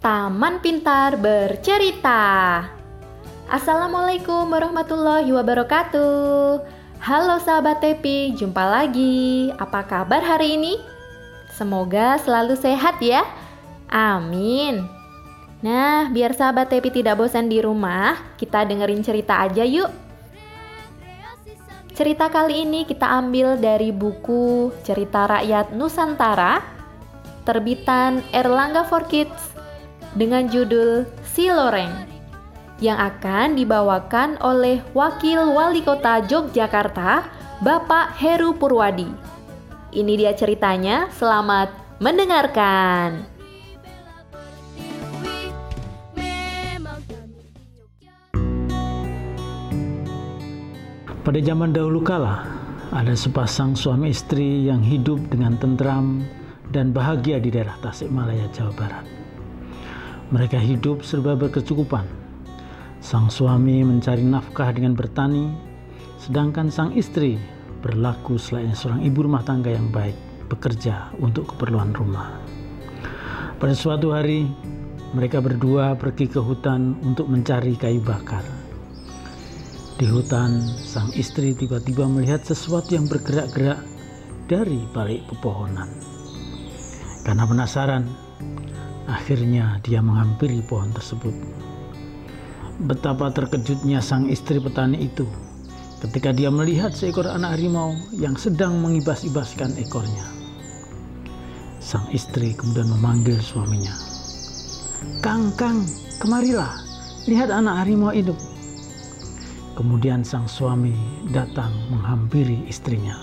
Taman Pintar Bercerita. Assalamualaikum warahmatullahi wabarakatuh. Halo sahabat Tepi, jumpa lagi. Apa kabar hari ini? Semoga selalu sehat ya. Amin. Nah, biar sahabat Tepi tidak bosan di rumah, kita dengerin cerita aja yuk. Cerita kali ini kita ambil dari buku Cerita Rakyat Nusantara terbitan Erlangga for Kids dengan judul Si Loreng yang akan dibawakan oleh Wakil Wali Kota Yogyakarta, Bapak Heru Purwadi. Ini dia ceritanya, selamat mendengarkan. Pada zaman dahulu kala, ada sepasang suami istri yang hidup dengan tentram dan bahagia di daerah Tasikmalaya, Jawa Barat. Mereka hidup serba berkecukupan Sang suami mencari nafkah dengan bertani, sedangkan sang istri berlaku selain seorang ibu rumah tangga yang baik, bekerja untuk keperluan rumah. Pada suatu hari, mereka berdua pergi ke hutan untuk mencari kayu bakar. Di hutan, sang istri tiba-tiba melihat sesuatu yang bergerak-gerak dari balik pepohonan. Karena penasaran, akhirnya dia menghampiri pohon tersebut. Betapa terkejutnya sang istri petani itu ketika dia melihat seekor anak harimau yang sedang mengibas-ibaskan ekornya. Sang istri kemudian memanggil suaminya. Kang, Kang, kemarilah, lihat anak harimau itu. Kemudian sang suami datang menghampiri istrinya.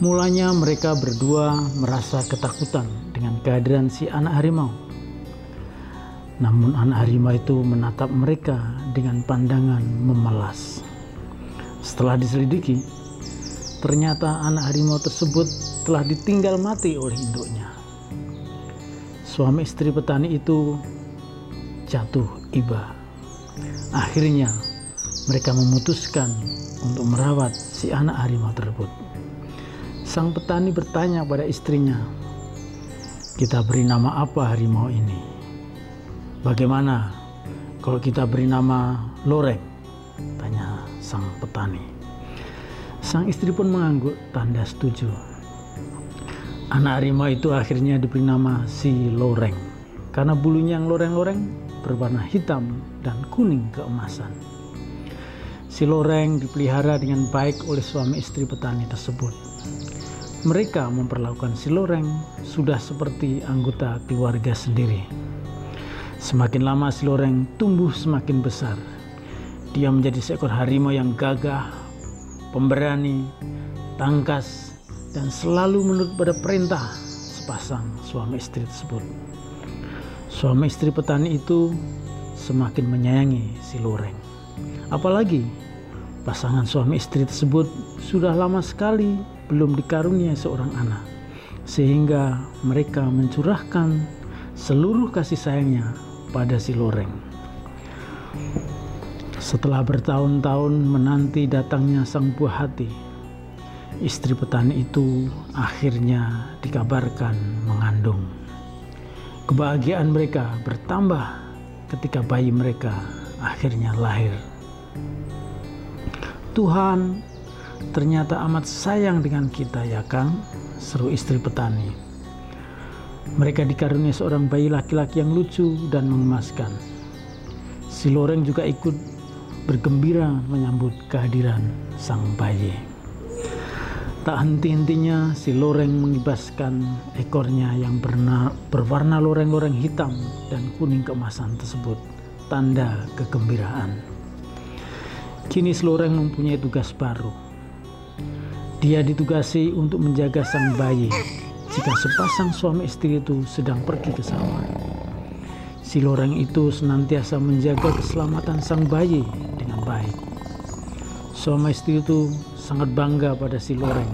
Mulanya mereka berdua merasa ketakutan dengan kehadiran si anak harimau. Namun anak harimau itu menatap mereka dengan pandangan memelas. Setelah diselidiki, ternyata anak harimau tersebut telah ditinggal mati oleh induknya. Suami istri petani itu jatuh iba. Akhirnya mereka memutuskan untuk merawat si anak harimau tersebut. Sang petani bertanya pada istrinya, "Kita beri nama apa harimau ini?" Bagaimana kalau kita beri nama Loreng? Tanya sang petani. Sang istri pun mengangguk tanda setuju. Anak harimau itu akhirnya diberi nama si Loreng karena bulunya yang loreng-loreng berwarna hitam dan kuning keemasan. Si Loreng dipelihara dengan baik oleh suami istri petani tersebut. Mereka memperlakukan si Loreng sudah seperti anggota keluarga sendiri. Semakin lama si loreng tumbuh semakin besar. Dia menjadi seekor harimau yang gagah, pemberani, tangkas, dan selalu menurut pada perintah sepasang suami istri tersebut. Suami istri petani itu semakin menyayangi si loreng. Apalagi pasangan suami istri tersebut sudah lama sekali belum dikaruniai seorang anak. Sehingga mereka mencurahkan seluruh kasih sayangnya pada si loreng. Setelah bertahun-tahun menanti datangnya sang buah hati, istri petani itu akhirnya dikabarkan mengandung. Kebahagiaan mereka bertambah ketika bayi mereka akhirnya lahir. Tuhan ternyata amat sayang dengan kita ya Kang, seru istri petani. Mereka dikaruniai seorang bayi laki-laki yang lucu dan mengemaskan. Si Loreng juga ikut bergembira menyambut kehadiran sang bayi. Tak henti-hentinya si Loreng mengibaskan ekornya yang berwarna loreng-loreng hitam dan kuning keemasan tersebut, tanda kegembiraan. Kini si Loreng mempunyai tugas baru. Dia ditugasi untuk menjaga sang bayi jika sepasang suami istri itu sedang pergi ke sawah. Si loreng itu senantiasa menjaga keselamatan sang bayi dengan baik. Suami istri itu sangat bangga pada si loreng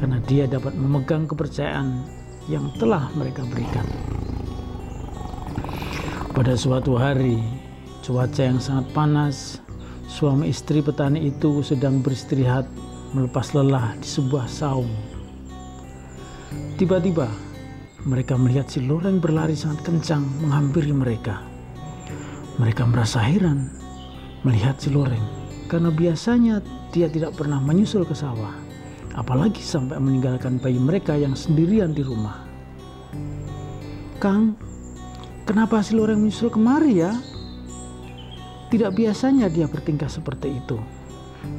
karena dia dapat memegang kepercayaan yang telah mereka berikan. Pada suatu hari, cuaca yang sangat panas, suami istri petani itu sedang beristirahat melepas lelah di sebuah saung Tiba-tiba mereka melihat si loreng berlari sangat kencang menghampiri mereka. Mereka merasa heran melihat si loreng karena biasanya dia tidak pernah menyusul ke sawah, apalagi sampai meninggalkan bayi mereka yang sendirian di rumah. Kang, kenapa si loreng menyusul kemari ya? Tidak biasanya dia bertingkah seperti itu,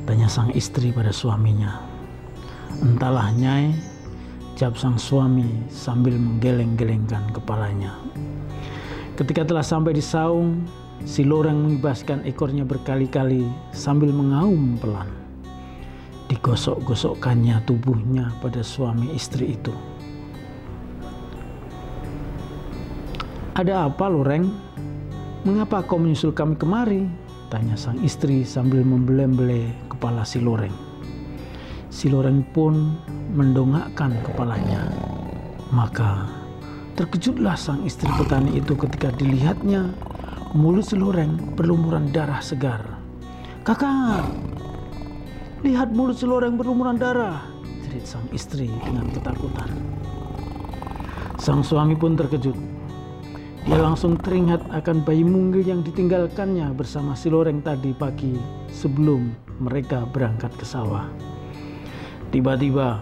tanya sang istri pada suaminya. Entahlah Nyai, jawab sang suami sambil menggeleng-gelengkan kepalanya. Ketika telah sampai di saung, si loreng mengibaskan ekornya berkali-kali sambil mengaum pelan. Digosok-gosokkannya tubuhnya pada suami istri itu. Ada apa loreng? Mengapa kau menyusul kami kemari? Tanya sang istri sambil membelem-bele kepala si loreng. Si Loren pun mendongakkan kepalanya. Maka terkejutlah sang istri petani itu ketika dilihatnya mulut si Loren berlumuran darah segar. Kakak, lihat mulut si Loren berlumuran darah, jerit sang istri dengan ketakutan. Sang suami pun terkejut. Dia langsung teringat akan bayi munggil yang ditinggalkannya bersama si Loreng tadi pagi sebelum mereka berangkat ke sawah. Tiba-tiba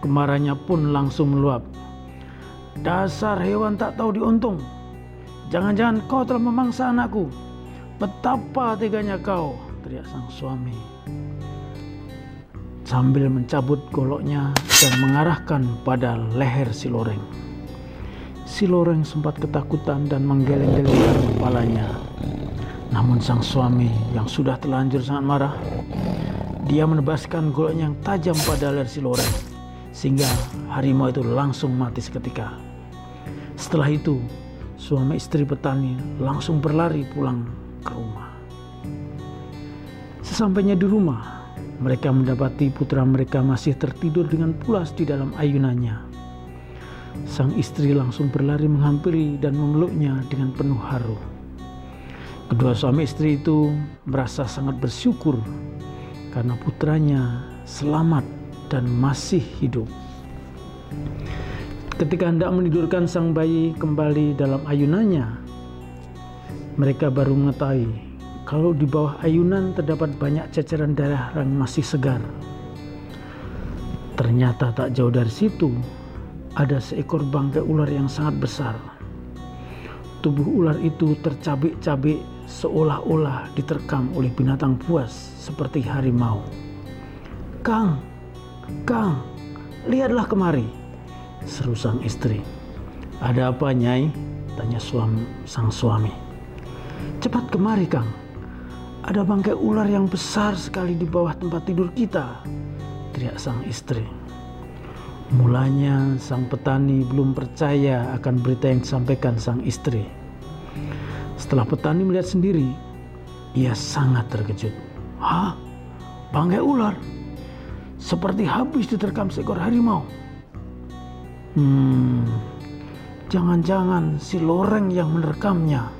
kemarahannya pun langsung meluap. Dasar hewan tak tahu diuntung. Jangan-jangan kau telah memangsa anakku. Betapa teganya kau, teriak sang suami. Sambil mencabut goloknya dan mengarahkan pada leher si loreng. Si loreng sempat ketakutan dan menggeleng-gelengkan kepalanya. Namun sang suami yang sudah terlanjur sangat marah dia menebaskan goloknya yang tajam pada leher si loreng, sehingga harimau itu langsung mati seketika. Setelah itu, suami istri petani langsung berlari pulang ke rumah. Sesampainya di rumah, mereka mendapati putra mereka masih tertidur dengan pulas di dalam ayunannya. Sang istri langsung berlari menghampiri dan memeluknya dengan penuh haru. Kedua suami istri itu merasa sangat bersyukur karena putranya selamat dan masih hidup. Ketika hendak menidurkan sang bayi kembali dalam ayunannya, mereka baru mengetahui kalau di bawah ayunan terdapat banyak ceceran darah yang masih segar. Ternyata tak jauh dari situ ada seekor bangkai ular yang sangat besar. Tubuh ular itu tercabik-cabik seolah-olah diterkam oleh binatang buas seperti harimau. Kang, Kang, lihatlah kemari, seru sang istri. Ada apa nyai? Tanya suami, sang suami. Cepat kemari Kang, ada bangkai ular yang besar sekali di bawah tempat tidur kita, teriak sang istri. Mulanya sang petani belum percaya akan berita yang disampaikan sang istri. Setelah petani melihat sendiri, ia sangat terkejut. Hah? Bangkai ular? Seperti habis diterkam seekor harimau. Hmm, jangan-jangan si loreng yang menerkamnya.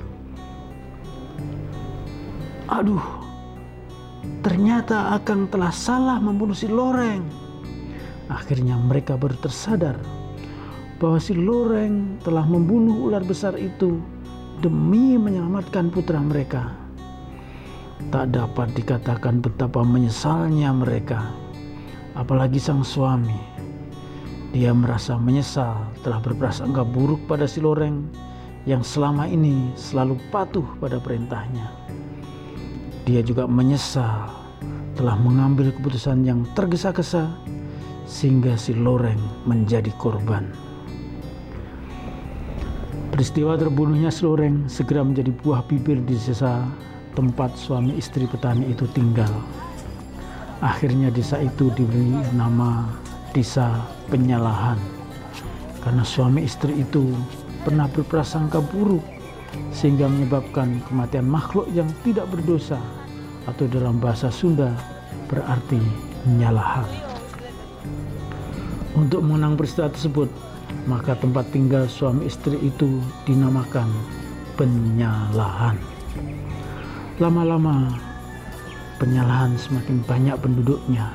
Aduh, ternyata akan telah salah membunuh si loreng. Akhirnya mereka baru tersadar bahwa si Loreng telah membunuh ular besar itu demi menyelamatkan putra mereka. Tak dapat dikatakan betapa menyesalnya mereka, apalagi sang suami. Dia merasa menyesal telah berprasangka buruk pada si Loreng yang selama ini selalu patuh pada perintahnya. Dia juga menyesal telah mengambil keputusan yang tergesa-gesa sehingga si Loreng menjadi korban. Peristiwa terbunuhnya si Loreng segera menjadi buah bibir di desa tempat suami istri petani itu tinggal. Akhirnya desa itu diberi nama Desa Penyalahan karena suami istri itu pernah berprasangka buruk sehingga menyebabkan kematian makhluk yang tidak berdosa atau dalam bahasa Sunda berarti penyalahan. Untuk mengenang peristiwa tersebut, maka tempat tinggal suami istri itu dinamakan penyalahan. Lama-lama penyalahan semakin banyak penduduknya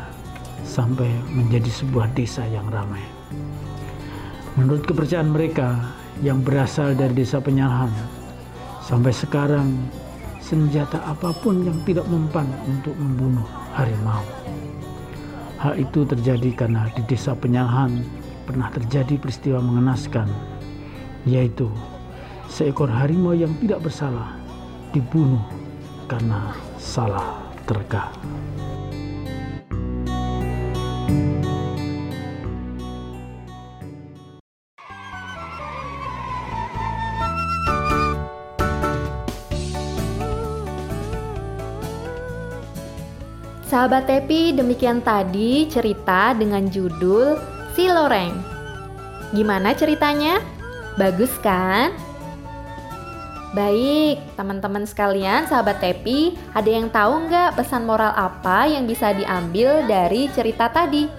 sampai menjadi sebuah desa yang ramai. Menurut kepercayaan mereka yang berasal dari desa penyalahan, sampai sekarang senjata apa pun yang tidak mempan untuk membunuh harimau. Hal itu terjadi karena di desa penyalahan pernah terjadi peristiwa mengenaskan, yaitu seekor harimau yang tidak bersalah dibunuh karena salah terka. Sahabat Tepi, demikian tadi cerita dengan judul Si Loreng. Gimana ceritanya? Bagus kan? Baik, teman-teman sekalian, sahabat Tepi, ada yang tahu nggak pesan moral apa yang bisa diambil dari cerita tadi?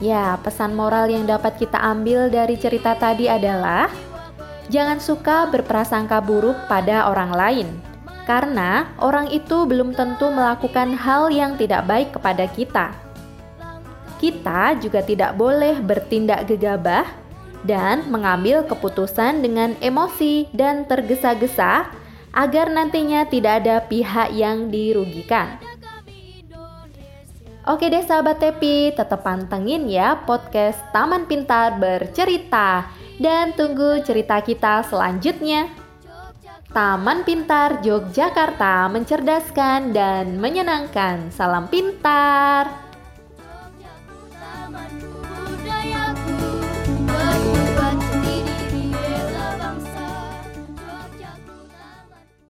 Ya, pesan moral yang dapat kita ambil dari cerita tadi adalah Jangan suka berprasangka buruk pada orang lain karena orang itu belum tentu melakukan hal yang tidak baik kepada kita. Kita juga tidak boleh bertindak gegabah dan mengambil keputusan dengan emosi dan tergesa-gesa agar nantinya tidak ada pihak yang dirugikan. Oke deh sahabat Tepi, tetap pantengin ya podcast Taman Pintar bercerita dan tunggu cerita kita selanjutnya. Taman Pintar Yogyakarta mencerdaskan dan menyenangkan. Salam pintar!